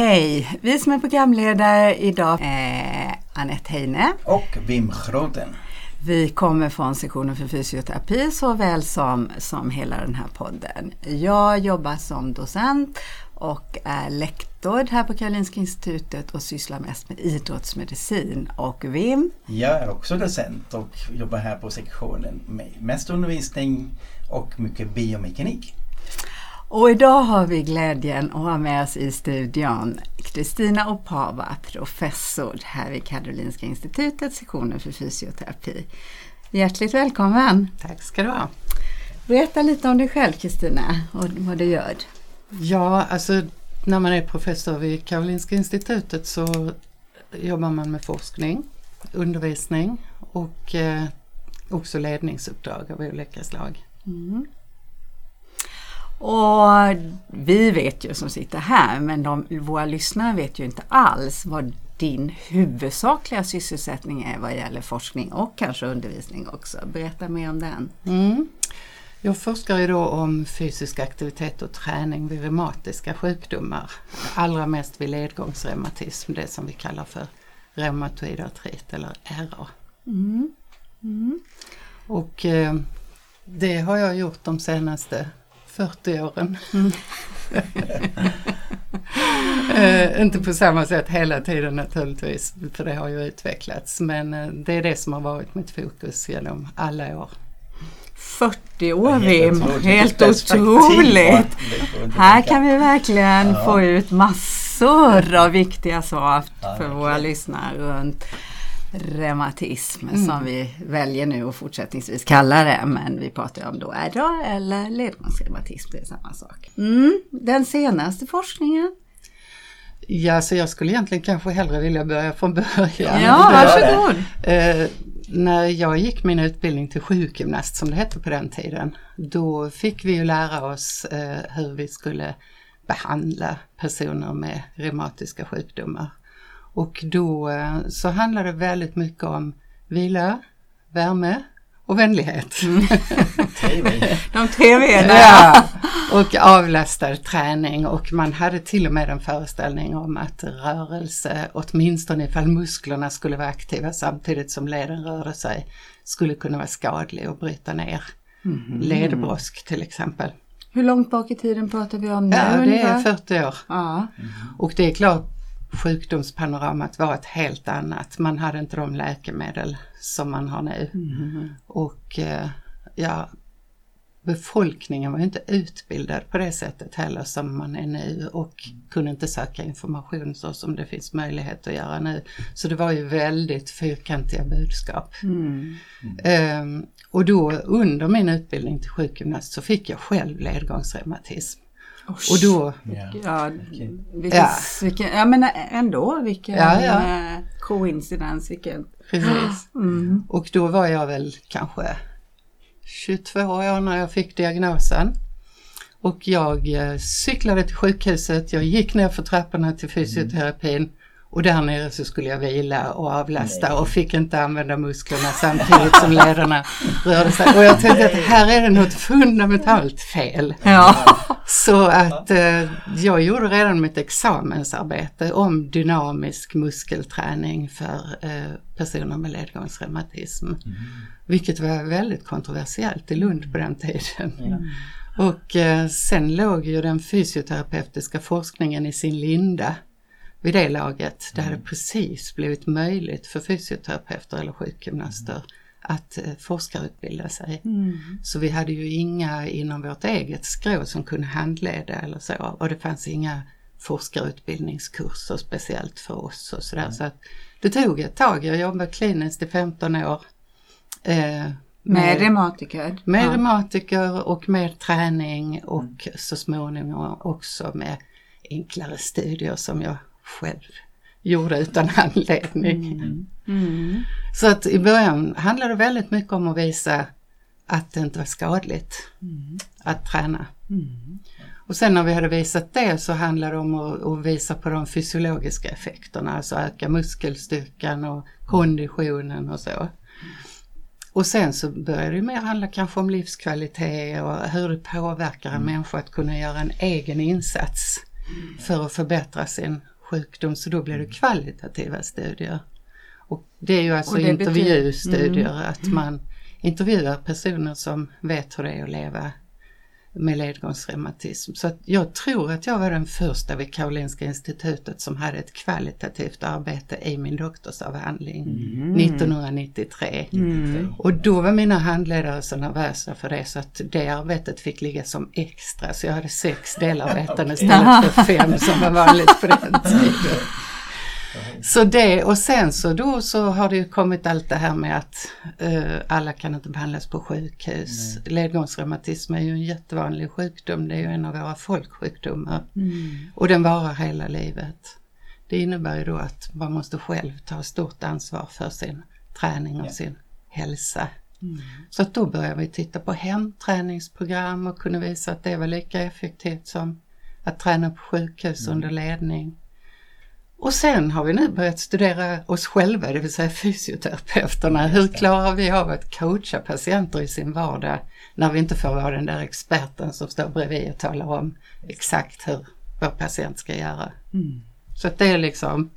Hej! Vi som är programledare idag är Anette Heine. Och Wim Groten. Vi kommer från sektionen för fysioterapi såväl som, som hela den här podden. Jag jobbar som docent och är lektor här på Karolinska institutet och sysslar mest med idrottsmedicin. Och Wim? Jag är också docent och jobbar här på sektionen med mest undervisning och mycket biomekanik. Och idag har vi glädjen att ha med oss i studion Kristina Opava, professor här vid Karolinska institutet, sektionen för fysioterapi. Hjärtligt välkommen! Tack ska du ha. Berätta lite om dig själv Kristina och vad du gör. Ja, alltså när man är professor vid Karolinska institutet så jobbar man med forskning, undervisning och eh, också ledningsuppdrag av olika slag. Mm. Och vi vet ju som sitter här men de, våra lyssnare vet ju inte alls vad din huvudsakliga sysselsättning är vad gäller forskning och kanske undervisning också. Berätta mer om den. Mm. Jag forskar ju då om fysisk aktivitet och träning vid reumatiska sjukdomar. Allra mest vid ledgångsreumatism, det som vi kallar för reumatoid artrit eller RA. Mm. Mm. Och eh, det har jag gjort de senaste 40 åren. Mm. eh, inte på samma sätt hela tiden naturligtvis, för det har ju utvecklats. Men eh, det är det som har varit mitt fokus genom alla år. 40 år Wim, helt otroligt! Här kan vi verkligen ja. få ut massor av viktiga svar för ja, våra lyssnare runt reumatism mm. som vi väljer nu och fortsättningsvis kalla det. Men vi pratar om då RA eller ledgångsreumatism, det är samma sak. Mm. Den senaste forskningen? Ja, så jag skulle egentligen kanske hellre vilja börja från början. Ja, varsågod! Eh, när jag gick min utbildning till sjukgymnast som det hette på den tiden, då fick vi ju lära oss eh, hur vi skulle behandla personer med reumatiska sjukdomar. Och då eh, så handlar det väldigt mycket om vila, värme och vänlighet. Mm. De tre V'na. Ja, och avlastad träning och man hade till och med en föreställning om att rörelse, åtminstone ifall musklerna skulle vara aktiva samtidigt som leden rörde sig, skulle kunna vara skadlig och bryta ner mm. ledbrosk till exempel. Hur långt bak i tiden pratar vi om nu? Ja, det är 40 år. Ja. Och det är klart, sjukdomspanoramat var ett helt annat. Man hade inte de läkemedel som man har nu. Mm. Och eh, ja, befolkningen var inte utbildad på det sättet heller som man är nu och kunde inte söka information så som det finns möjlighet att göra nu. Så det var ju väldigt fyrkantiga budskap. Mm. Um, och då under min utbildning till sjukgymnast så fick jag själv ledgångsreumatism. Och då... Ja, vilken, ja. Vilken, ja men ändå vilken ja, ja. koincidens. Vilken... Precis. Mm. Och då var jag väl kanske 22 år när jag fick diagnosen. Och jag eh, cyklade till sjukhuset, jag gick ner för trapporna till fysioterapin och där nere så skulle jag vila och avlasta Nej. och fick inte använda musklerna samtidigt som lederna rörde sig. Och jag tänkte att här är det något fundamentalt fel. Ja. Så att eh, jag gjorde redan mitt examensarbete om dynamisk muskelträning för eh, personer med ledgångsreumatism. Mm. Vilket var väldigt kontroversiellt i Lund på den tiden. Mm. Och eh, sen låg ju den fysioterapeutiska forskningen i sin linda vid det laget. Det hade precis blivit möjligt för fysioterapeuter eller sjukgymnaster att eh, forskarutbilda sig. Mm. Så vi hade ju inga inom vårt eget skrå som kunde handleda eller så och det fanns inga forskarutbildningskurser speciellt för oss och sådär. Mm. Så att det tog ett tag, jag jobbade kliniskt i 15 år. Eh, Med reumatiker? Med ja. reumatiker och med träning och så småningom också med enklare studier som jag själv gjorde utan anledning. Mm. Mm. Så att i början handlade det väldigt mycket om att visa att det inte var skadligt mm. att träna. Mm. Och sen när vi hade visat det så handlade det om att, att, visa på de fysiologiska effekterna, alltså öka muskelstyrkan och konditionen och så. Och sen så började det mer handla kanske om livskvalitet och hur det påverkar en mm. människa att kunna göra en egen insats för att förbättra sin sjukdom. Så då blir det kvalitativa studier. Och det är ju alltså intervjustudier, mm. att man intervjuar personer som vet hur det är att leva med ledgångsreumatism. Så jag tror att jag var den första vid Karolinska institutet som hade ett kvalitativt arbete i min doktorsavhandling mm. 1993. Mm. Och då var mina handledare så nervösa för det så att det arbetet fick ligga som extra så jag hade sex delarbeten istället för fem som var vanligt på den tiden. Så det och sen så då så har det ju kommit allt det här med att uh, alla kan inte behandlas på sjukhus. Ledgångsreumatism är ju en jättevanlig sjukdom, det är ju en av våra folksjukdomar. Mm. Och den varar hela livet. Det innebär ju då att man måste själv ta stort ansvar för sin träning och ja. sin hälsa. Mm. Så att då började vi titta på hemträningsprogram och kunde visa att det var lika effektivt som att träna på sjukhus mm. under ledning. Och sen har vi nu börjat studera oss själva, det vill säga fysioterapeuterna. Hur klarar vi av att coacha patienter i sin vardag när vi inte får vara den där experten som står bredvid och talar om exakt hur vår patient ska göra. Mm. Så det är liksom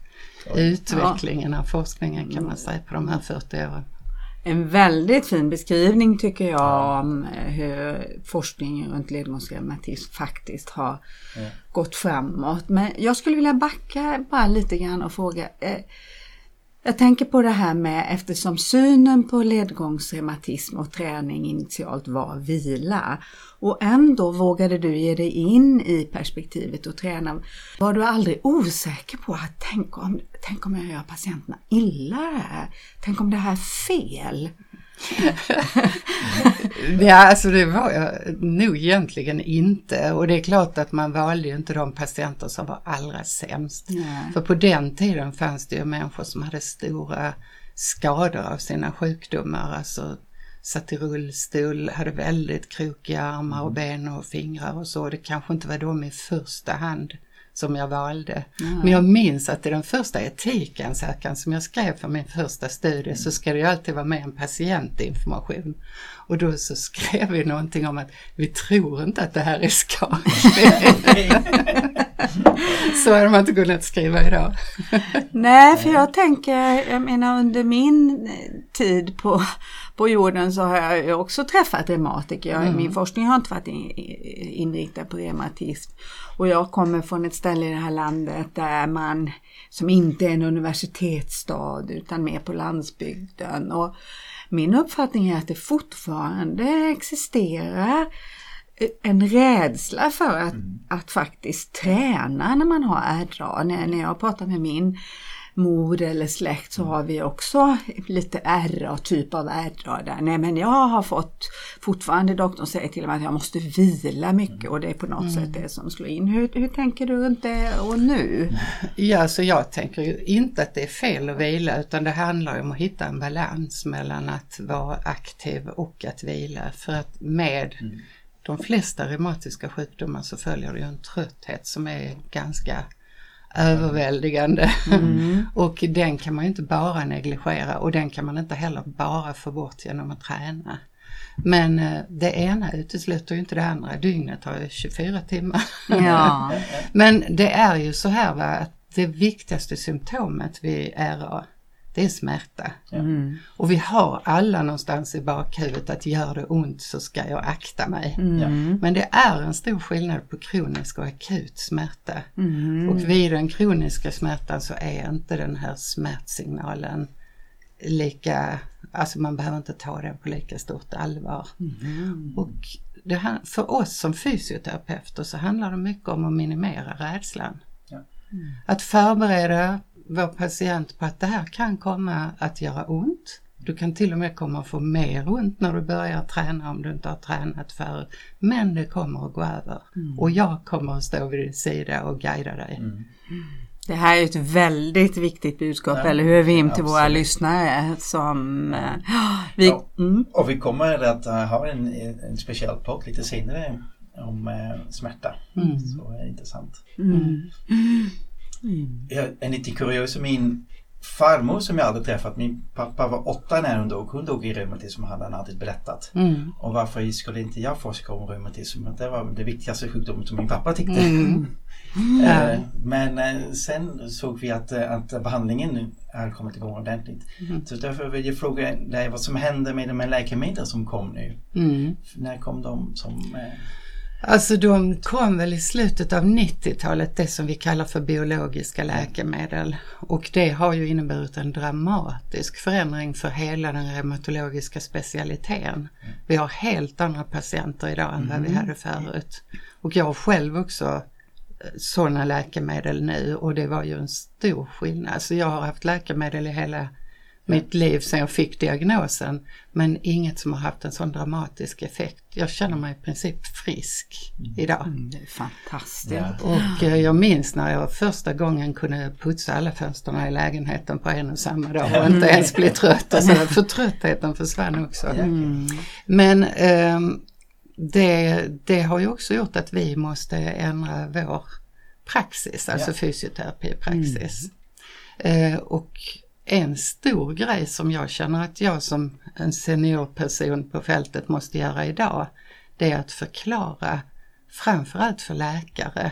utvecklingen av forskningen kan man säga på de här 40 åren en väldigt fin beskrivning tycker jag om eh, hur forskningen runt ledgångsreumatism faktiskt har ja. gått framåt. Men jag skulle vilja backa bara lite grann och fråga eh, jag tänker på det här med eftersom synen på ledgångsreumatism och träning initialt var vila och ändå vågade du ge dig in i perspektivet och träna. Var du aldrig osäker på att tänk om, tänk om jag gör patienterna illa här? Tänk om det här är fel? ja, alltså det var jag nog egentligen inte och det är klart att man valde ju inte de patienter som var allra sämst. Nej. För på den tiden fanns det ju människor som hade stora skador av sina sjukdomar, alltså satt i rullstol, hade väldigt krokiga armar och mm. ben och fingrar och så. Det kanske inte var de i första hand som jag valde. Mm. Men jag minns att i den första etikansökan som jag skrev för min första studie så ska det ju alltid vara med en patientinformation. Och då så skrev vi någonting om att vi tror inte att det här är skadligt. så hade man inte kunnat skriva idag. Nej, för jag tänker, jag menar under min tid på, på jorden så har jag också träffat reumatiker. Mm. Min forskning har inte varit inriktad på reumatism. Och jag kommer från ett ställe i det här landet där man, som inte är en universitetsstad utan mer på landsbygden. Och min uppfattning är att det fortfarande existerar en rädsla för att, mm. att faktiskt träna när man har ärrdra. När, när jag pratar med min mor eller släkt så har vi också lite RA, typ av RA där. Nej men jag har fått, fortfarande doktorn säger till mig att jag måste vila mycket och det är på något mm. sätt det som slår in. Hur, hur tänker du runt det och nu? Ja, så jag tänker ju inte att det är fel att vila utan det handlar om att hitta en balans mellan att vara aktiv och att vila. För att med mm. de flesta reumatiska sjukdomar så följer det ju en trötthet som är ganska överväldigande. Mm. och den kan man ju inte bara negligera och den kan man inte heller bara få bort genom att träna. Men eh, det ena utesluter ju inte det andra. Dygnet har ju 24 timmar. Ja. Men det är ju så här va, att det viktigaste symptomet vid RA det är smärta. Mm. Och vi har alla någonstans i bakhuvudet att gör det ont så ska jag akta mig. Mm. Men det är en stor skillnad på kronisk och akut smärta. Mm. Och vid den kroniska smärtan så är inte den här smärtsignalen lika, alltså man behöver inte ta den på lika stort allvar. Mm. Och det här, för oss som fysioterapeuter så handlar det mycket om att minimera rädslan. Ja. Att förbereda vår patient på att det här kan komma att göra ont. Du kan till och med komma att få mer ont när du börjar träna om du inte har tränat förut. Men det kommer att gå över. Mm. Och jag kommer att stå vid din sida och guida dig. Mm. Det här är ett väldigt viktigt budskap, ja, eller hur Wim, till absolut. våra lyssnare som uh, vi... Ja, mm. Och vi kommer att ha en, en speciell podd lite senare om uh, smärta. Mm. Så det är intressant. Mm. Mm. En lite kurios, min farmor som jag aldrig träffat, min pappa var åtta när hon dog. Hon dog i reumatism hade han alltid berättat. Mm. Och varför skulle inte jag forska om reumatism? Det var det viktigaste sjukdomen som min pappa tyckte. Mm. Mm. Men eh, sen såg vi att, eh, att behandlingen har kommit igång ordentligt. Mm. Så därför vill jag fråga dig vad som händer med de här läkemedlen som kom nu. Mm. När kom de som Alltså de kom väl i slutet av 90-talet, det som vi kallar för biologiska läkemedel. Och det har ju inneburit en dramatisk förändring för hela den reumatologiska specialiteten. Vi har helt andra patienter idag än vad vi mm. hade förut. Och jag har själv också eh, sådana läkemedel nu och det var ju en stor skillnad. Så jag har haft läkemedel i hela mitt liv sedan jag fick diagnosen. Men inget som har haft en sån dramatisk effekt. Jag känner mig i princip frisk mm. idag. Mm, det är fantastiskt. Ja. Och eh, jag minns när jag första gången kunde putsa alla fönstren i lägenheten på en och samma dag och inte ens bli trött. Alltså, för tröttheten försvann också. Mm. Men eh, det, det har ju också gjort att vi måste ändra vår praxis, alltså ja. fysioterapipraxis. Mm. Eh, och en stor grej som jag känner att jag som en seniorperson på fältet måste göra idag, det är att förklara framförallt för läkare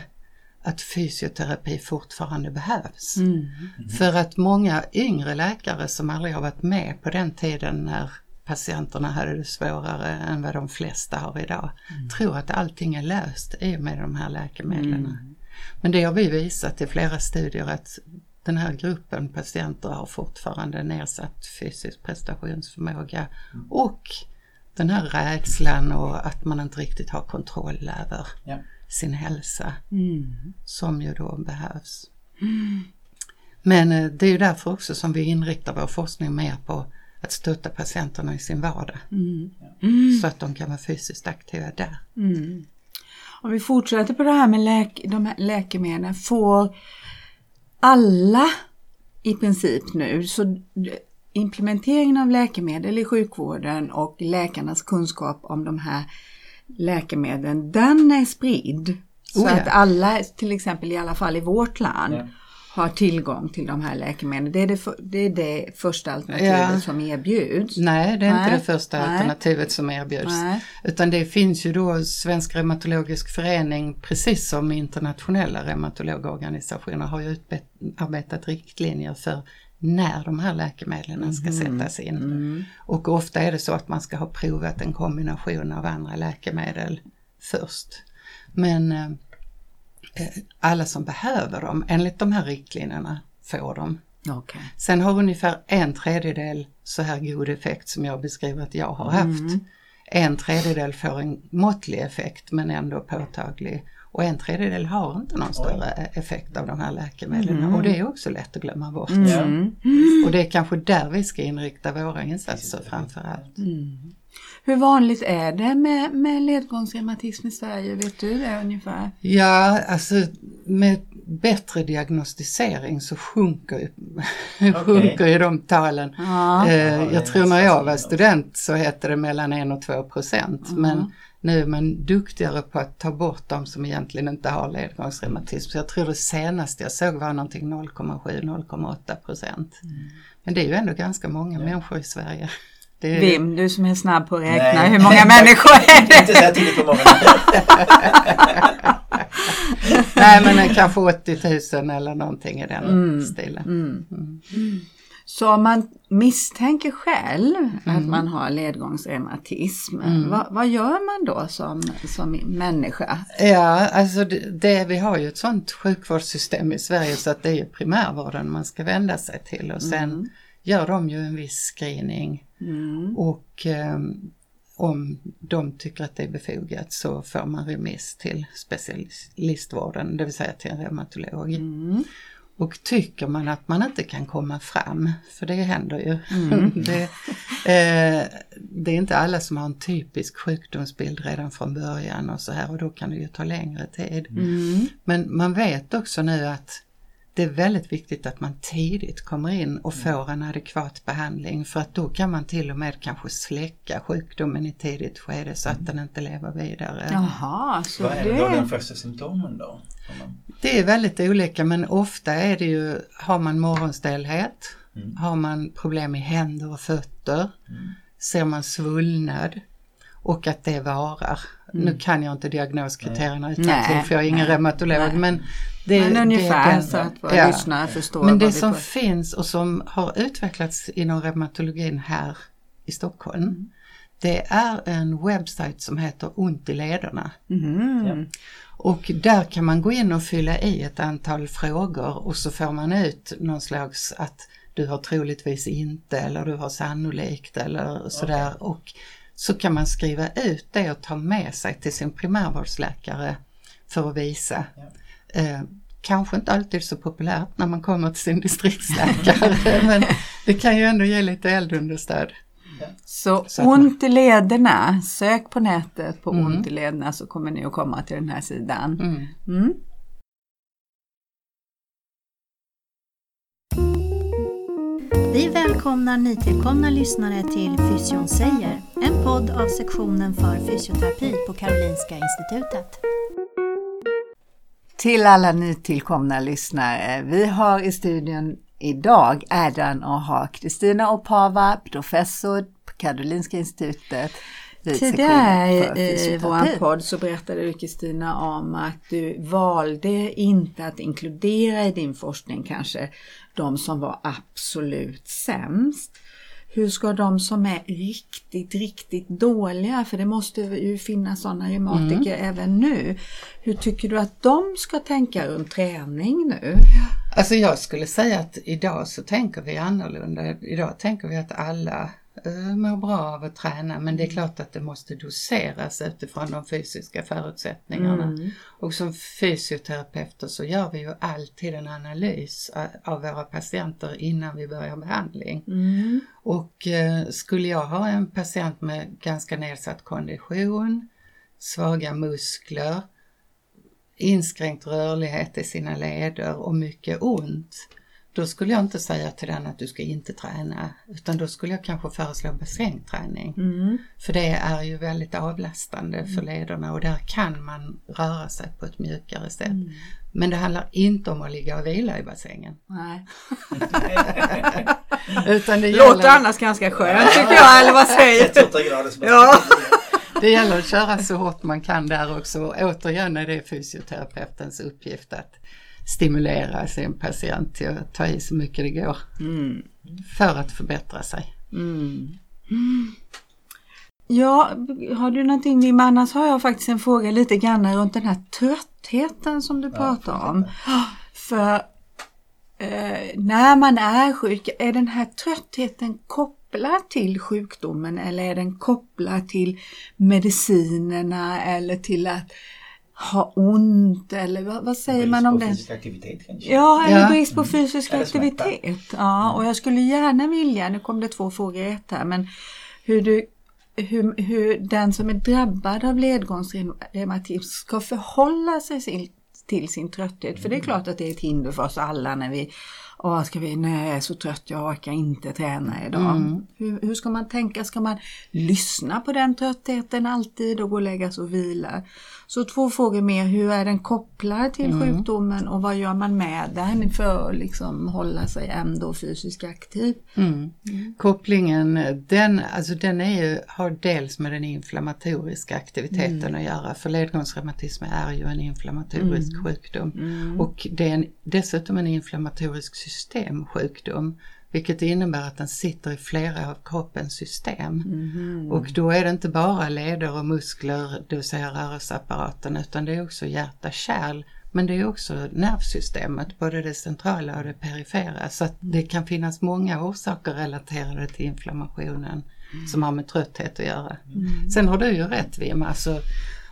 att fysioterapi fortfarande behövs. Mm. Mm. För att många yngre läkare som aldrig har varit med på den tiden när patienterna hade det svårare än vad de flesta har idag, mm. tror att allting är löst i och med de här läkemedlen. Mm. Men det har vi visat i flera studier att den här gruppen patienter har fortfarande nedsatt fysisk prestationsförmåga mm. och den här rädslan och att man inte riktigt har kontroll över ja. sin hälsa mm. som ju då behövs. Mm. Men eh, det är ju därför också som vi inriktar vår forskning mer på att stötta patienterna i sin vardag. Mm. Så att de kan vara fysiskt aktiva där. Mm. Om vi fortsätter på det här med läk de här läkemedlen. Får alla i princip nu. Så implementeringen av läkemedel i sjukvården och läkarnas kunskap om de här läkemedlen, den är spridd. Så oh ja. att alla, till exempel i alla fall i vårt land, ja har tillgång till de här läkemedlen. Det är det, för, det, är det första alternativet ja. som erbjuds. Nej, det är Nej. inte det första Nej. alternativet som erbjuds. Nej. Utan det finns ju då Svensk reumatologisk förening, precis som internationella reumatologorganisationer, har ju utarbetat riktlinjer för när de här läkemedlen mm. ska mhm. sättas in. Mm. Och ofta är det så att man ska ha provat en kombination av andra läkemedel först. Men Eh, alla som behöver dem enligt de här riktlinjerna får dem. Okay. Sen har ungefär en tredjedel så här god effekt som jag beskriver att jag har haft. Mm. En tredjedel får en måttlig effekt men ändå påtaglig. Och en tredjedel har inte någon större effekt av de här läkemedlen mm. och det är också lätt att glömma bort. Mm. Och det är kanske där vi ska inrikta våra insatser framförallt. Mm. Hur vanligt är det med, med ledgångsreumatism i Sverige? Vet du det ungefär? Ja, alltså med bättre diagnostisering så sjunker, okay. sjunker ju de talen. Ja. Eh, jag tror när jag var student så hette det mellan 1 och 2 procent. Mm. Men nu är man duktigare på att ta bort de som egentligen inte har ledgångsreumatism. Så jag tror det senaste jag såg var någonting 0,7-0,8 procent. Mm. Men det är ju ändå ganska många ja. människor i Sverige. Det... Vim, du som är snabb på att räkna, Nej. hur många människor är det? Inte så här tidigt på morgonen. Nej men kanske 80 000 eller någonting i den mm. stilen. Mm. Mm. Så om man misstänker själv att mm. man har ledgångsreumatism, mm. vad, vad, gör man då som, som människa? Ja, alltså det, det, vi har ju ett sånt sjukvårdssystem i Sverige så att det är primärvården man ska vända sig till och sen mm. gör de ju en viss screening Mm. Och eh, om de tycker att det är befogat så får man remiss till specialistvården, det vill säga till en reumatolog. Mm. Och tycker man att man inte kan komma fram, för det händer ju. Mm. det, eh, det, är inte alla som har en typisk sjukdomsbild redan från början och så här och då kan det ju ta längre tid. Mm. Men man vet också nu att det är väldigt viktigt att man tidigt kommer in och mm. får en adekvat behandling för att då kan man till och med kanske släcka sjukdomen i tidigt skede så att mm. den inte lever vidare. Jaha, så Vad är det då den första symptomen då? Det är väldigt olika men ofta är det ju, har man morgonstelhet, mm. har man problem i händer och fötter, mm. ser man svullnad och att det varar. Mm. Nu kan jag inte diagnoskriterierna utan för jag är ingen reumatolog men det, men ungefär det, så att våra ja. lyssnare förstår. Men det som finns och som har utvecklats inom reumatologin här i Stockholm mm. det är en webbsajt som heter Ont i lederna. Mm. Ja. Och där kan man gå in och fylla i ett antal frågor och så får man ut någon slags att du har troligtvis inte eller du har sannolikt eller sådär. Okay. Och så kan man skriva ut det och ta med sig till sin primärvårdsläkare för att visa. Ja. Eh, kanske inte alltid så populärt när man kommer till sin distriktsläkare men det kan ju ändå ge lite eldunderstöd. Så, så ont i lederna, sök på nätet på mm. ont i lederna så kommer ni att komma till den här sidan. Mm. Mm. Vi välkomnar nytillkomna lyssnare till Fysion säger, en podd av sektionen för fysioterapi på Karolinska Institutet. Till alla nytillkomna lyssnare, vi har i studion idag äran att ha Kristina Opava, professor på Karolinska institutet. Tidigare i vår podd så berättade du Kristina om att du valde inte att inkludera i din forskning kanske de som var absolut sämst. Hur ska de som är riktigt, riktigt dåliga, för det måste ju finnas sådana reumatiker mm. även nu. Hur tycker du att de ska tänka runt träning nu? Alltså jag skulle säga att idag så tänker vi annorlunda. Idag tänker vi att alla mår bra av att träna men det är klart att det måste doseras utifrån de fysiska förutsättningarna. Mm. Och som fysioterapeuter så gör vi ju alltid en analys av våra patienter innan vi börjar behandling. Mm. Och uh, skulle jag ha en patient med ganska nedsatt kondition, svaga muskler, inskränkt rörlighet i sina leder och mycket ont då skulle jag inte säga till den att du ska inte träna utan då skulle jag kanske föreslå bassängträning. Mm. För det är ju väldigt avlastande mm. för lederna och där kan man röra sig på ett mjukare sätt. Mm. Men det handlar inte om att ligga och vila i bassängen. Nej. Utan det gäller... Låter annars ganska skönt tycker jag, eller vad säger du? ja. Det gäller att köra så hårt man kan där också. Återigen är det fysioterapeutens uppgift att stimulera sin patient till att ta i så mycket det går mm. för att förbättra sig. Mm. Ja, har du någonting Wimma? Annars har jag faktiskt en fråga lite grann runt den här tröttheten som du ja, pratar om. För eh, när man är sjuk, är den här tröttheten kopplad till sjukdomen eller är den kopplad till medicinerna eller till att ha ont eller vad, vad säger man om det? Brist på fysisk aktivitet kanske? Ja, eller ja. brist på fysisk mm. aktivitet. Ja, och jag skulle gärna vilja, nu kom det två frågor i ett här, men hur du hur, hur den som är drabbad av ledgångsreumatism ska förhålla sig till, till sin trötthet. För det är mm. klart att det är ett hinder för oss alla när vi Åh, ska vi, nej jag är så trött, jag orkar inte träna idag. Mm. Hur, hur, ska man tänka? Ska man lyssna på den tröttheten alltid och gå och lägga sig och vila? Så två frågor mer, hur är den kopplad till mm. sjukdomen och vad gör man med den för att liksom hålla sig ändå fysiskt aktiv? Mm. Mm. Kopplingen, den, alltså den är ju, har dels med den inflammatoriska aktiviteten mm. att göra för ledgångsreumatism är ju en inflammatorisk mm. sjukdom mm. och det är en, dessutom en inflammatorisk systemsjukdom vilket innebär att den sitter i flera av kroppens system. Mm. Och då är det inte bara leder och muskler, det vill säga rörelseapparaten, utan det är också hjärta-kärl. Men det är också nervsystemet, både det centrala och det perifera. Så att det kan finnas många orsaker relaterade till inflammationen mm. som har med trötthet att göra. Mm. Sen har du ju rätt Wim, alltså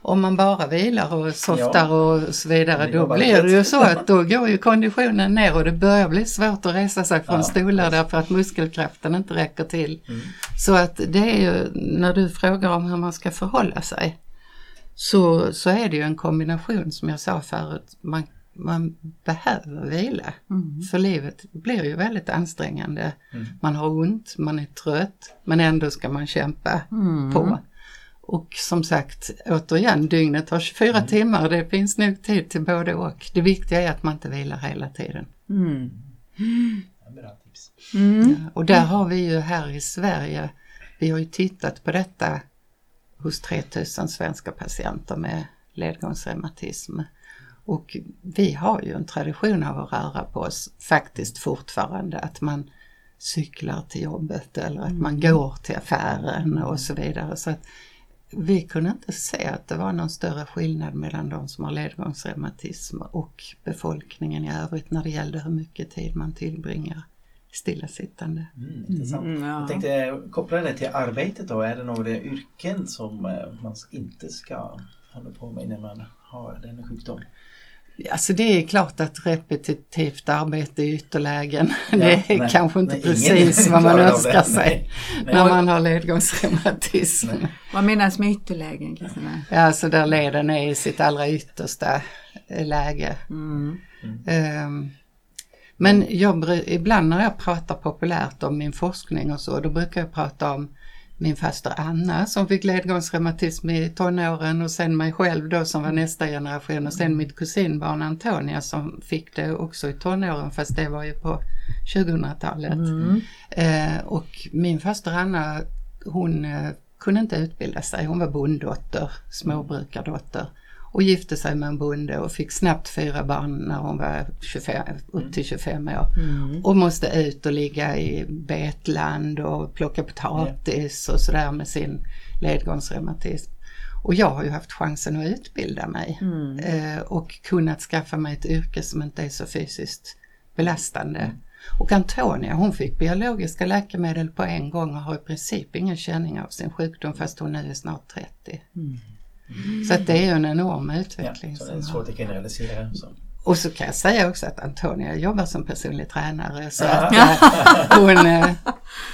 om man bara vilar och softar ja. och så vidare, då blir det ju så att då går ju konditionen ner och det börjar bli svårt att resa sig från ja, stolar därför att muskelkraften inte räcker till. Mm. Så att det är ju, när du frågar om hur man ska förhålla sig, så, så är det ju en kombination som jag sa förut. Man, man behöver vila. Mm. För livet blir ju väldigt ansträngande. Mm. Man har ont, man är trött, men ändå ska man kämpa mm. på. Och som sagt, återigen, dygnet har 24 mm. timmar. Det finns nog tid till både och. Det viktiga är att man inte vilar hela tiden. Mm. Ja, och där har vi ju här i Sverige, vi har ju tittat på detta hos 3000 svenska patienter med ledgångsreumatism. Och vi har ju en tradition av att röra på oss faktiskt fortfarande, att man cyklar till jobbet eller att man mm. går till affären och så vidare. Så att vi kunde inte se att det var någon större skillnad mellan de som har ledgångsreumatism och befolkningen i övrigt när det gällde hur mycket tid man tillbringar stillasittande. Mm, intressant. Mm, ja. Jag tänkte koppla det till arbetet då. Är det några yrken som eh, man inte ska hålla på med när man har denna sjukdom? Alltså det är klart att repetitivt arbete i ytterlägen, ja, det är nej, kanske inte nej, precis vad man önskar sig nej, när man har ledgångsreumatism. Vad menas med ytterlägen Kristina? Ja, alltså där leden är i sitt allra yttersta läge. Mm. Mm. Um, men jag, ibland när jag pratar populärt om min forskning och så, då brukar jag prata om min faster Anna som fick ledgångsreumatism i tonåren och sen mig själv då som var nästa generation och sen mitt kusinbarn Antonia som fick det också i tonåren fast det var ju på 2000-talet. Mm. Eh, och min faster Anna hon eh, kunde inte utbilda sig, hon var bonddotter, småbrukardotter och gifte sig med en bonde och fick snabbt fyra barn när hon var 25, upp till 25 år. Mm. Och måste ut och ligga i betland och plocka potatis och sådär med sin ledgångsreumatism. Och jag har ju haft chansen att utbilda mig mm. eh, och kunnat skaffa mig ett yrke som inte är så fysiskt belastande. Mm. Och Antonia hon fick biologiska läkemedel på en gång och har i princip ingen känning av sin sjukdom fast hon nu är snart 30. Mm. Så att det är ju en enorm utveckling. Ja, så det är svårt att generalisera. Så. Och så kan jag säga också att Antonia jobbar som personlig tränare så att äh, hon äh,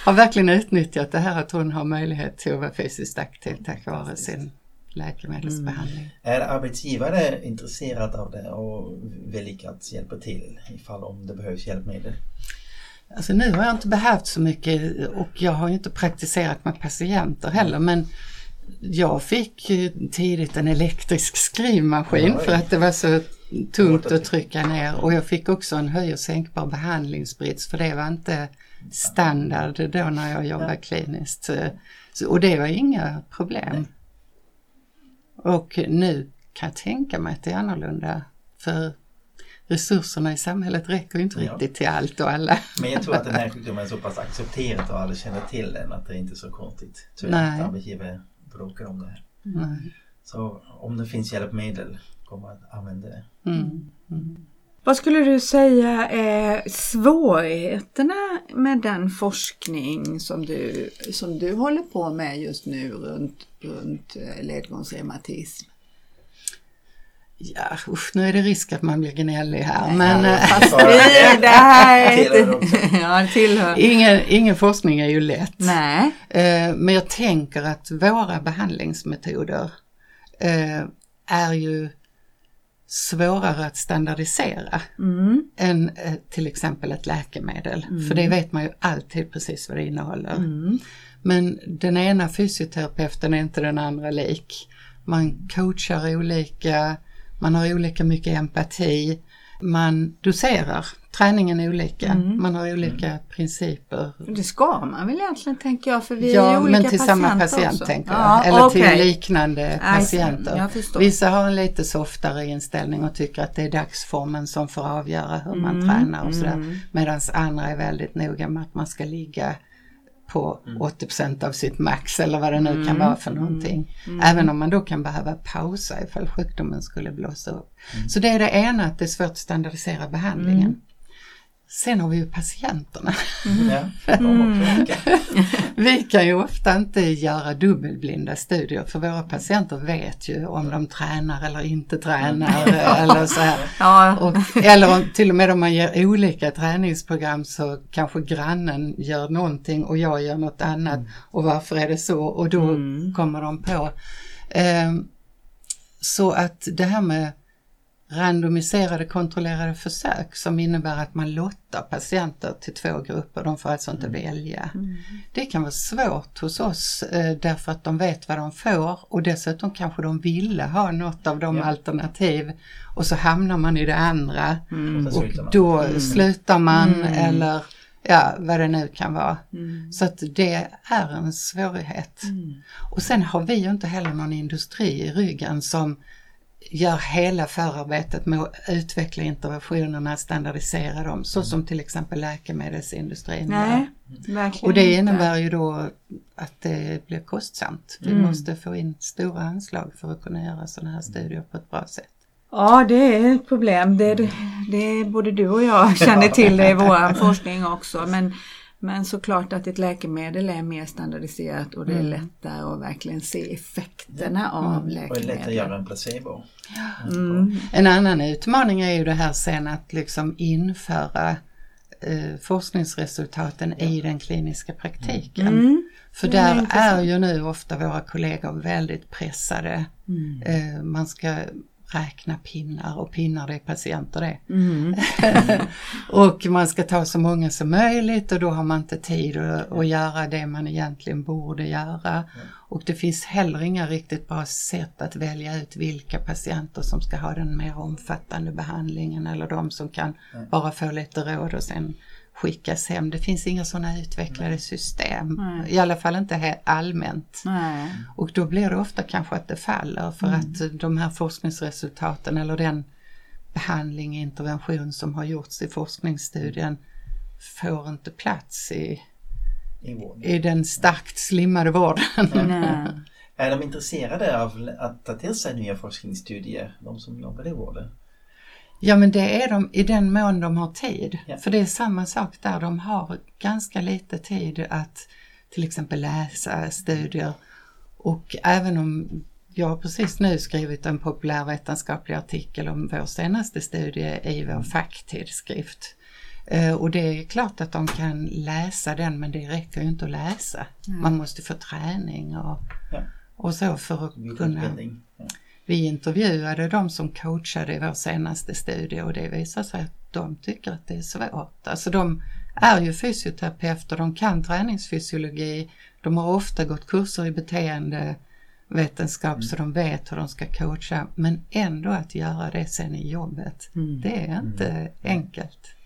har verkligen utnyttjat det här att hon har möjlighet till att vara fysiskt aktiv tack vare sin läkemedelsbehandling. Mm. Är arbetsgivare intresserade av det och villiga att hjälpa till ifall om det behövs hjälpmedel? Alltså nu har jag inte behövt så mycket och jag har inte praktiserat med patienter heller men jag fick tidigt en elektrisk skrivmaskin Oj. för att det var så tungt att trycka ner och jag fick också en höj och sänkbar behandlingsbrits för det var inte standard då när jag jobbade kliniskt. och det var inga problem. Och nu kan jag tänka mig att det är annorlunda för resurserna i samhället räcker inte ja. riktigt till allt och alla. Men jag tror att den här sjukdomen är så pass accepterad och alla känner till den att det är inte är så konstigt. Så Nej. arbetsgivare bråkar om det här. Mm. Så om det finns hjälpmedel, kommer att använda det. Mm. Mm. Vad skulle du säga är svårigheterna med den forskning som du, som du håller på med just nu runt, runt eh, ledgångsreumatism? Ja, usch, nu är det risk att man blir gnällig här. Men, ja, det här ja, tillhör. Ingen, ingen forskning är ju lätt. Nej. Eh, men jag tänker att våra behandlingsmetoder eh, är ju svårare att standardisera mm. än eh, till exempel ett läkemedel. Mm. För det vet man ju alltid precis vad det innehåller. Mm. Men den ena fysioterapeuten är inte den andra lik. Man coachar olika, man har olika mycket empati, man doserar. Träningen är olika, mm. man har olika mm. principer. Det ska man väl egentligen tänker jag för vi ja, är ju olika men till samma patient också. tänker jag. Ja, Eller okay. till liknande patienter. Vissa har en lite softare inställning och tycker att det är dagsformen som får avgöra hur man mm. tränar och sådär. Mm. Medan andra är väldigt noga med att man ska ligga på 80 mm. av sitt max eller vad det nu kan mm. vara för någonting. Mm. Även om man då kan behöva pausa ifall sjukdomen skulle blåsa upp. Så det är det ena, att det är svårt att standardisera behandlingen. Sen har vi ju patienterna. Mm. Mm. vi kan ju ofta inte göra dubbelblinda studier för våra patienter vet ju om de tränar eller inte tränar. eller så ja. och, eller till och med om man ger olika träningsprogram så kanske grannen gör någonting och jag gör något annat. Mm. Och varför är det så? Och då mm. kommer de på. Eh, så att det här med randomiserade kontrollerade försök som innebär att man lottar patienter till två grupper, de får alltså inte mm. välja. Mm. Det kan vara svårt hos oss eh, därför att de vet vad de får och dessutom kanske de ville ha något av de ja. alternativ och så hamnar man i det andra mm. och, då mm. slutar man mm. eller ja, vad det nu kan vara. Mm. Så att det är en svårighet. Och sen har vi ju inte heller någon industri i ryggen som gör hela förarbetet med att utveckla interventionerna, standardisera dem, så som till exempel läkemedelsindustrin Nej, gör. Och det innebär ju då att det blir kostsamt. Vi mm. måste få in stora anslag för att kunna göra sådana här studier på ett bra sätt. Ja, det är ett problem. Det, det både du och jag känner till det i vår forskning också. Men men såklart att ett läkemedel är mer standardiserat och det är mm. lättare att verkligen se effekterna mm. av läkemedel. Och det är lättare att göra en placebo. Mm. En annan utmaning är ju det här sen att liksom införa eh, forskningsresultaten ja. i den kliniska praktiken. Mm. För där är ju nu ofta våra kollegor väldigt pressade. Mm. Eh, man ska räkna pinnar och pinnar det är patienter det. Mm. och man ska ta så många som möjligt och då har man inte tid att, att göra det man egentligen borde göra. Mm. Och det finns heller inga riktigt bra sätt att välja ut vilka patienter som ska ha den mer omfattande behandlingen eller de som kan mm. bara få lite råd och sen skickas hem. Det finns inga sådana utvecklade system, Nej. i alla fall inte allmänt. Nej. Och då blir det ofta kanske att det faller för mm. att de här forskningsresultaten eller den behandling, intervention som har gjorts i forskningsstudien får inte plats i, I, i den starkt slimmade vården. Är de intresserade av att ta till sig nya forskningsstudier, de som jobbar i vården? Ja men det är de i den mån de har tid. Ja. För det är samma sak där, de har ganska lite tid att till exempel läsa studier. Och även om jag har precis nu skrivit en populärvetenskaplig artikel om vår senaste studie i vår facktidskrift. Eh, och det är klart att de kan läsa den men det räcker ju inte att läsa. Mm. Man måste få träning och, ja. och så för att kunna... Ja. Vi intervjuade de som coachade i vår senaste studie och det visar sig att de tycker att det är svårt. Alltså de är ju fysioterapeuter, de kan träningsfysiologi, de har ofta gått kurser i beteendevetenskap mm. så de vet hur de ska coacha men ändå att göra det sen i jobbet, mm. det är inte mm. enkelt.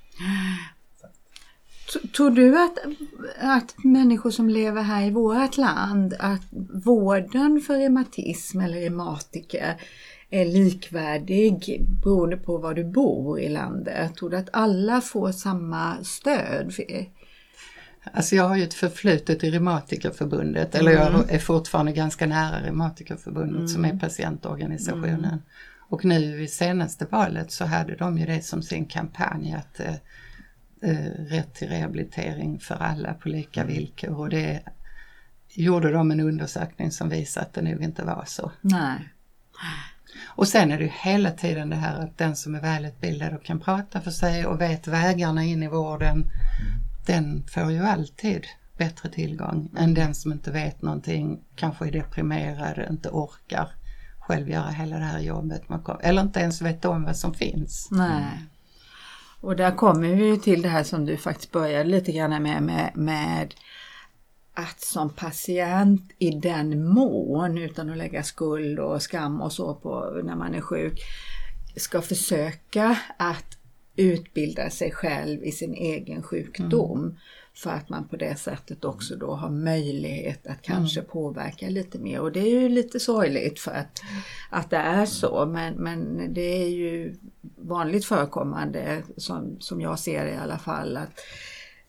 Tror du att, att människor som lever här i vårt land, att vården för reumatism eller reumatiker är likvärdig beroende på var du bor i landet? Tror du att alla får samma stöd? Alltså jag har ju ett förflutet i Reumatikerförbundet, mm. eller jag mm. är fortfarande ganska nära Reumatikerförbundet mm. som är patientorganisationen. Mm. Och nu vid senaste valet så hade de ju det som sin kampanj att eh, rätt till rehabilitering för alla på lika villkor och det gjorde de en undersökning som visade att det nog inte var så. Nej. Och sen är det ju hela tiden det här att den som är välutbildad och kan prata för sig och vet vägarna in i vården, mm. den får ju alltid bättre tillgång än den som inte vet någonting, kanske är deprimerad, inte orkar själv göra hela det här jobbet, eller inte ens vet om vad som finns. Nej. Och där kommer vi till det här som du faktiskt började lite grann med, med, med att som patient i den mån, utan att lägga skuld och skam och så på när man är sjuk, ska försöka att utbilda sig själv i sin egen sjukdom. Mm. För att man på det sättet också då har möjlighet att kanske mm. påverka lite mer. Och det är ju lite sorgligt för att, att det är så. Men, men det är ju vanligt förekommande som, som jag ser det i alla fall. att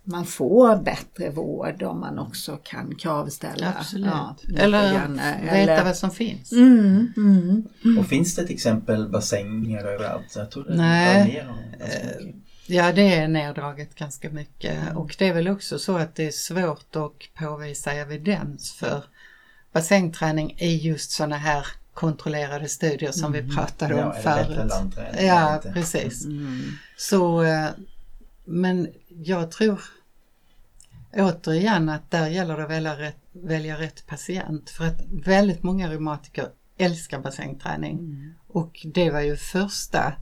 man får bättre vård om man också kan kravställa. Absolut. Ja, eller grann, veta eller... vad som finns. Mm, mm, mm. Och finns det till exempel bassänger överallt? Jag tror det Nej. Mer om Ja, det är neddraget ganska mycket mm. och det är väl också så att det är svårt att påvisa evidens för bassängträning i just sådana här kontrollerade studier som mm. vi pratade om ja, förut. Ja, precis. Mm. Så, eh, men jag tror återigen att där gäller det att välja rätt, välja rätt patient för att väldigt många reumatiker älskar bassängträning mm. och det var ju första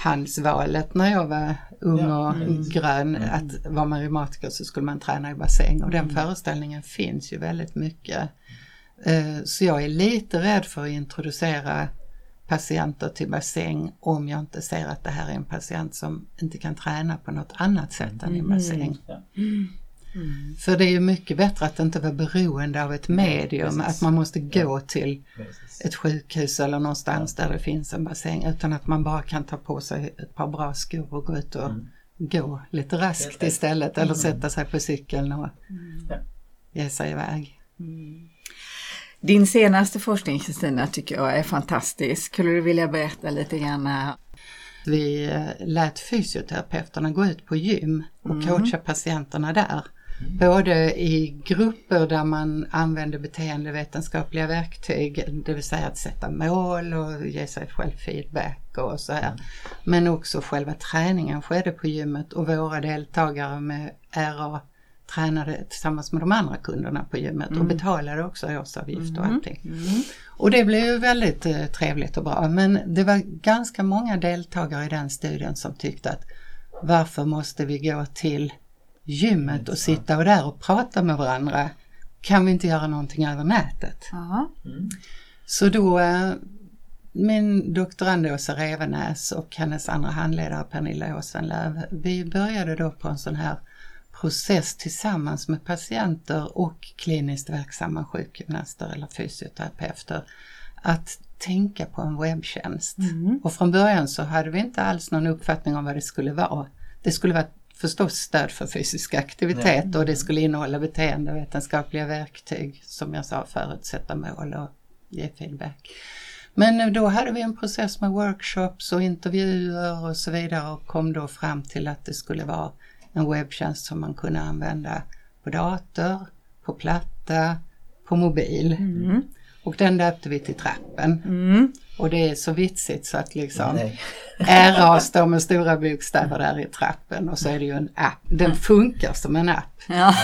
handsvalet när jag var ung och mm. grön mm. att var man reumatiker så skulle man träna i bassäng och den mm. föreställningen finns ju väldigt mycket. Eh, så jag är lite rädd för att introducera patienter till bassäng om jag inte ser att det här är en patient som inte kan träna på något annat sätt än i mm. bassäng. Mm. För det är ju mycket bättre att inte vara beroende av ett medium, ja, att man måste gå ja. till precis. ett sjukhus eller någonstans ja. där det finns en bassäng utan att man bara kan ta på sig ett par bra skor och gå ut och mm. gå lite raskt istället eller mm. sätta sig på cykeln och mm. ge sig iväg. Mm. Din senaste forskning Kristina tycker jag är fantastisk. Skulle du vilja berätta lite grann? Vi eh, lät fysioterapeuterna gå ut på gym och mm. coacha patienterna där. Både i grupper där man använder beteendevetenskapliga verktyg, det vill säga att sätta mål och ge sig själv feedback och så här. Men också själva träningen skedde på gymmet och våra deltagare med RA tränade tillsammans med de andra kunderna på gymmet mm. och betalade också årsavgift och mm. allting. Mm. Och det blev ju väldigt eh, trevligt och bra men det var ganska många deltagare i den studien som tyckte att varför måste vi gå till gymmet och sitta och där och prata med varandra. Kan vi inte göra någonting över nätet? Mm. Så då eh, min doktorand Åsa Revenäs och hennes andra handledare Pernilla Åsenlöv, vi började då på en sån här process tillsammans med patienter och kliniskt verksamma sjukgymnaster eller fysioterapeuter att tänka på en webbtjänst. Mm. Och från början så hade vi inte alls någon uppfattning om vad det skulle vara. Det skulle vara förstås stöd för fysisk aktivitet Nej. och det skulle innehålla beteendevetenskapliga verktyg som jag sa förut, sätta mål och ge feedback. Men då hade vi en process med workshops och intervjuer och så vidare och kom då fram till att det skulle vara en webbtjänst som man kunde använda på dator, på platta, på mobil. Mm. Och den döpte vi till Trappen. Mm. Och det är så vitsigt så att liksom RA står med stora bokstäver där i trappen och så är det ju en app. Den funkar som en app. Ja.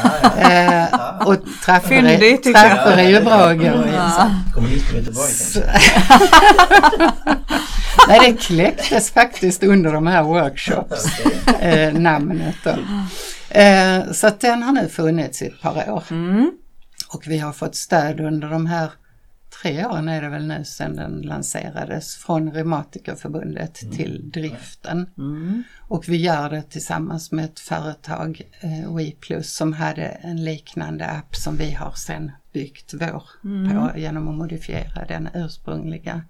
Eh, och trappor, är, trappor är ju bra att gå i. Ja. Göteborg kanske? Nej, det kläcktes faktiskt under de här workshops, eh, namnet då. Eh, så att den har nu funnits i ett par år. Mm. Och vi har fått stöd under de här tre åren är det väl nu sedan den lanserades från Reumatikerförbundet mm. till driften. Mm. Och vi gör det tillsammans med ett företag, eh, WePlus, som hade en liknande app som vi har sen byggt vår mm. på genom att modifiera den ursprungliga.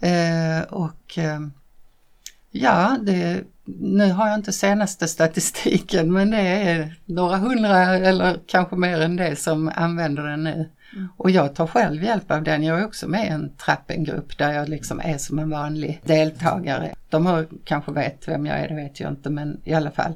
Eh, och eh, ja, det, nu har jag inte senaste statistiken men det är några hundra eller kanske mer än det som använder den nu. Mm. Och jag tar själv hjälp av den. Jag är också med i en trappengrupp där jag liksom är som en vanlig deltagare. De har, kanske vet vem jag är, det vet jag inte, men i alla fall.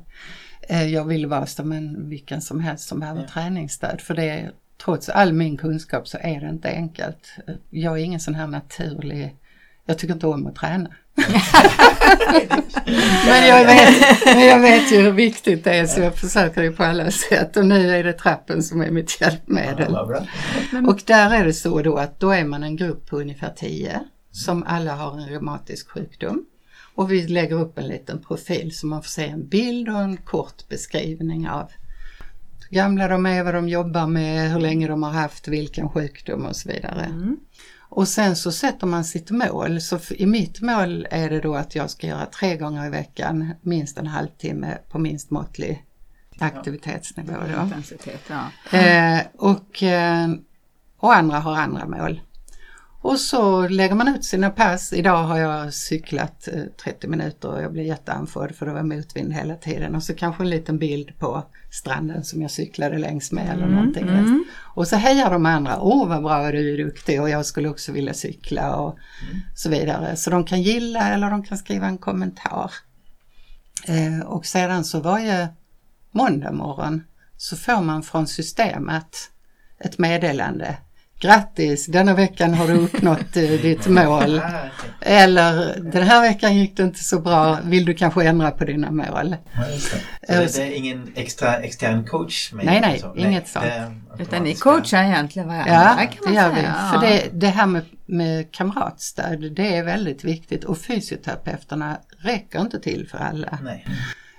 Eh, jag vill vara som en vilken som helst som behöver ja. träningsstöd. För det är, trots all min kunskap så är det inte enkelt. Jag är ingen sån här naturlig, jag tycker inte om att träna. men, jag vet, men jag vet ju hur viktigt det är så jag försöker ju på alla sätt och nu är det trappen som är mitt hjälpmedel. Och där är det så då att då är man en grupp på ungefär 10 som alla har en reumatisk sjukdom. Och vi lägger upp en liten profil så man får se en bild och en kort beskrivning av hur gamla de är, vad de jobbar med, hur länge de har haft vilken sjukdom och så vidare. Mm. Och sen så sätter man sitt mål. Så i mitt mål är det då att jag ska göra tre gånger i veckan minst en halvtimme på minst måttlig aktivitetsnivå. Intensitet, ja. eh, och, eh, och andra har andra mål. Och så lägger man ut sina pass. Idag har jag cyklat 30 eh, minuter och jag blir jätteandfådd för det var motvind hela tiden. Och så kanske en liten bild på stranden som jag cyklade längs med eller mm, någonting. Mm. Och så hejar de andra, åh vad bra du är duktig och jag skulle också vilja cykla och mm. så vidare. Så de kan gilla eller de kan skriva en kommentar. Eh, och sedan så varje måndag morgon så får man från systemet ett meddelande Grattis, denna veckan har du uppnått eh, ditt mål. Eller den här veckan gick det inte så bra, vill du kanske ändra på dina mål? Ja, det. det, är ingen extra extern coach? Med nej, nej, så. inget sånt. Utan ni coachar egentligen varandra ja, kan man det gör säga. Vi. För det, det här med, med kamratstöd, det är väldigt viktigt och fysioterapeuterna räcker inte till för alla. Nej.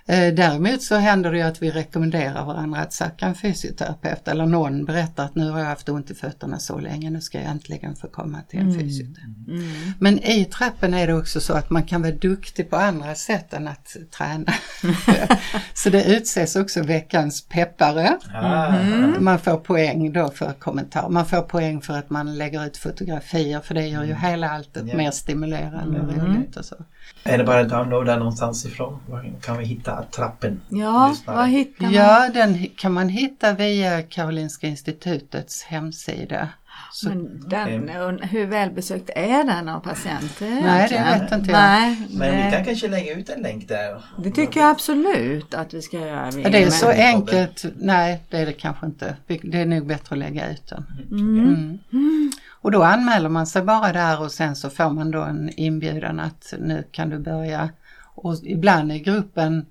Eh, däremot så händer det ju att vi rekommenderar varandra att söka en fysioterapeut eller någon berättar att nu har jag haft ont i fötterna så länge, nu ska jag äntligen få komma till en mm. fysioterapeut. Mm. Men i trappen är det också så att man kan vara duktig på andra sätt än att träna. så det utses också veckans peppare. Mm. Man får poäng då för kommentar. Man får poäng för att man lägger ut fotografier för det gör ju mm. hela alltet yeah. mer stimulerande och roligt och så. Är det bara att downloada någonstans ifrån? Var kan vi hitta trappen? Ja, var hittar man? Ja, den kan man hitta via Karolinska institutets hemsida. Så, men den, hur välbesökt är den av patienter? Nej, det vet inte jag. Nej, men vi kan kanske lägga ut en länk där. Det tycker jag absolut att vi ska göra. Det är så enkelt. Nej, det är det kanske inte. Det är nog bättre att lägga ut den. Mm. Mm. Och då anmäler man sig bara där och sen så får man då en inbjudan att nu kan du börja. Och ibland är gruppen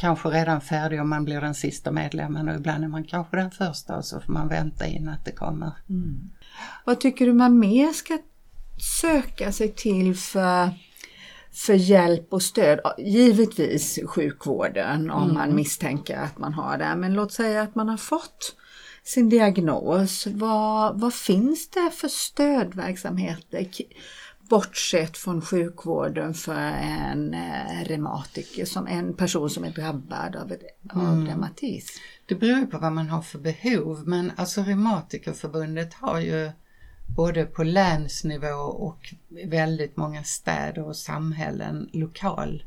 kanske redan färdig om man blir den sista medlemmen och ibland är man kanske den första och så får man vänta in att det kommer. Mm. Vad tycker du man mer ska söka sig till för, för hjälp och stöd? Givetvis sjukvården om mm. man misstänker att man har det, men låt säga att man har fått sin diagnos. Vad, vad finns det för stödverksamheter bortsett från sjukvården för en eh, reumatiker, som en person som är drabbad av, av mm. reumatism? Det beror på vad man har för behov men alltså Reumatikerförbundet har ju både på länsnivå och väldigt många städer och samhällen lokal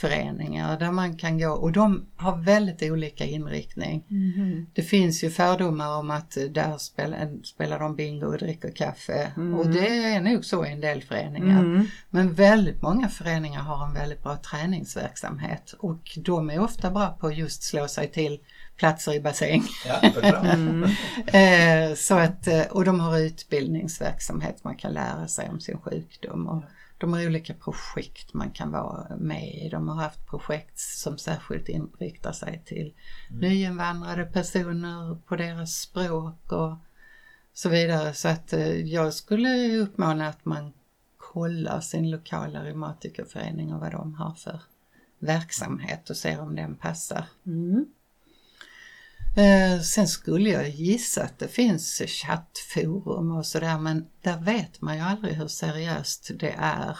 föreningar där man kan gå och de har väldigt olika inriktning. Mm. Det finns ju fördomar om att där spelar, spelar de bingo och dricker kaffe mm. och det är nog så i en del föreningar. Mm. Men väldigt många föreningar har en väldigt bra träningsverksamhet och de är ofta bra på just slå sig till platser i bassäng. Ja, mm. Eh, så att, eh, och de har utbildningsverksamhet, man kan lära sig om sin sjukdom. Och, de har olika projekt man kan vara med i. De har haft projekt som särskilt inriktar sig till mm. nyinvandrade personer på deras språk och så vidare. Så att eh, jag skulle uppmana att man kollar sin lokala reumatikerförening och vad de har för verksamhet och ser om den passar. Mm. Eh, sen skulle jag gissa att det finns chattforum och sådär men där vet man ju aldrig hur seriöst det är.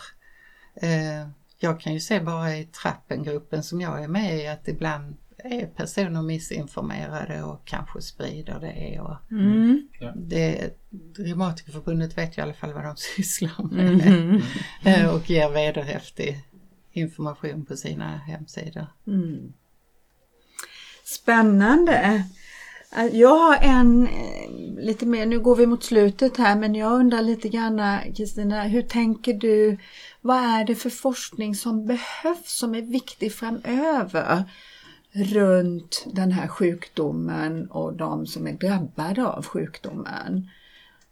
Eh, jag kan ju se bara i trappengruppen som jag är med i att ibland är personer missinformerade och kanske sprider det. Och mm. det Reumatikerförbundet vet ju i alla fall vad de sysslar med mm. mm. och ger vederhäftig information på sina hemsidor. Mm. Spännande! Äh, jag har en eh, lite mer, nu går vi mot slutet här, men jag undrar lite grann Kristina, hur tänker du? Vad är det för forskning som behövs, som är viktig framöver runt den här sjukdomen och de som är drabbade av sjukdomen?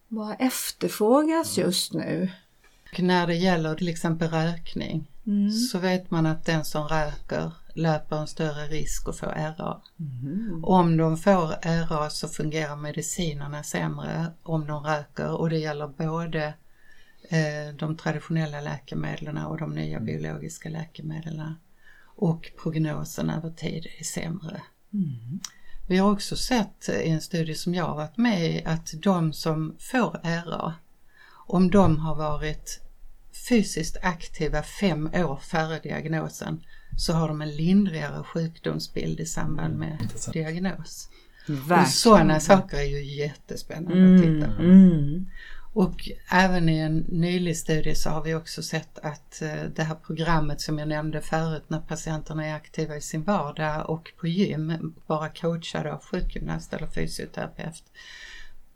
Vad efterfrågas just nu? När det gäller till exempel rökning mm. så vet man att den som röker löper en större risk att få RA. Mm. Om de får RA så fungerar medicinerna sämre om de röker och det gäller både eh, de traditionella läkemedlen och de nya mm. biologiska läkemedlen. Och prognosen över tid är sämre. Mm. Vi har också sett i en studie som jag har varit med i att de som får RA, om de har varit fysiskt aktiva fem år före diagnosen så har de en lindrigare sjukdomsbild i samband med mm, diagnos. Verkligen. Och sådana saker är ju jättespännande mm, att titta på. Mm. Och även i en nylig studie så har vi också sett att eh, det här programmet som jag nämnde förut när patienterna är aktiva i sin vardag och på gym, bara coachade av sjukgymnast eller fysioterapeut,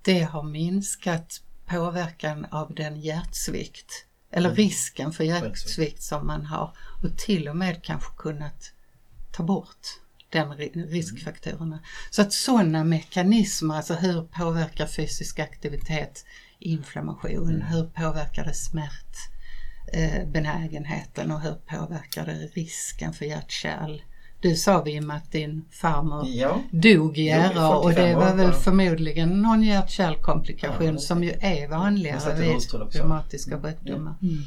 det har minskat påverkan av den hjärtsvikt eller mm. risken för hjärtsvikt som man har och till och med kanske kunnat ta bort den riskfaktorerna. Så att sådana mekanismer, alltså hur påverkar fysisk aktivitet inflammation, mm. hur påverkar det smärtbenägenheten och hur påverkar det risken för hjärtkärl? Du sa Wim att din farmor ja. dog i ära och det var väl förmodligen någon hjärt-kärlkomplikation ja, som ju är vanligare vid reumatiska sjukdomar. Mm.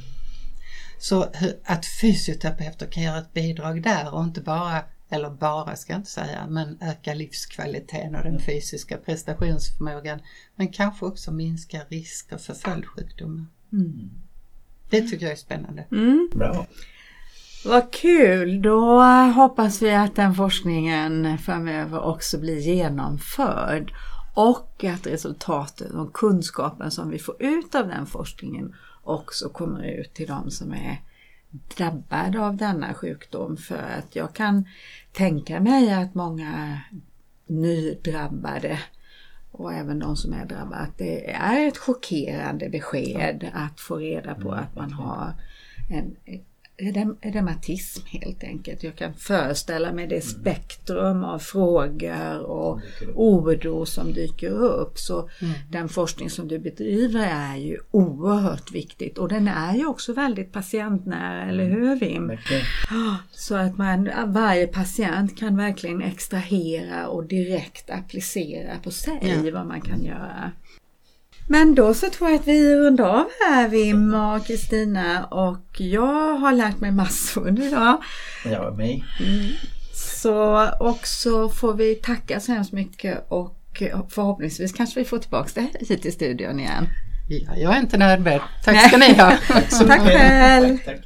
Så att fysioterapeuter kan göra ett bidrag där och inte bara, eller bara ska jag inte säga, men öka livskvaliteten och den fysiska prestationsförmågan. Men kanske också minska risker för följdsjukdomar. Mm. Det tycker jag är spännande. Mm. Bra. Vad kul! Då hoppas vi att den forskningen framöver också blir genomförd och att resultaten och kunskapen som vi får ut av den forskningen också kommer ut till de som är drabbade av denna sjukdom. För att jag kan tänka mig att många nydrabbade och även de som är drabbade, att det är ett chockerande besked att få reda på att man har en reumatism helt enkelt. Jag kan föreställa mig det mm. spektrum av frågor och oro som dyker upp. Så mm. den forskning som du bedriver är ju oerhört viktigt och den är ju också väldigt patientnära, eller mm. hur Wim? Så att man, varje patient kan verkligen extrahera och direkt applicera på sig ja. vad man kan göra. Men då så tror jag att vi rundar av här Wim och Kristina och jag har lärt mig massor idag. Jag med. Mm. Så och så får vi tacka så hemskt mycket och förhoppningsvis kanske vi får tillbaka dig hit till studion igen. Ja, jag är inte nöjd Tack ska ni ha. tack själv. Tack, tack.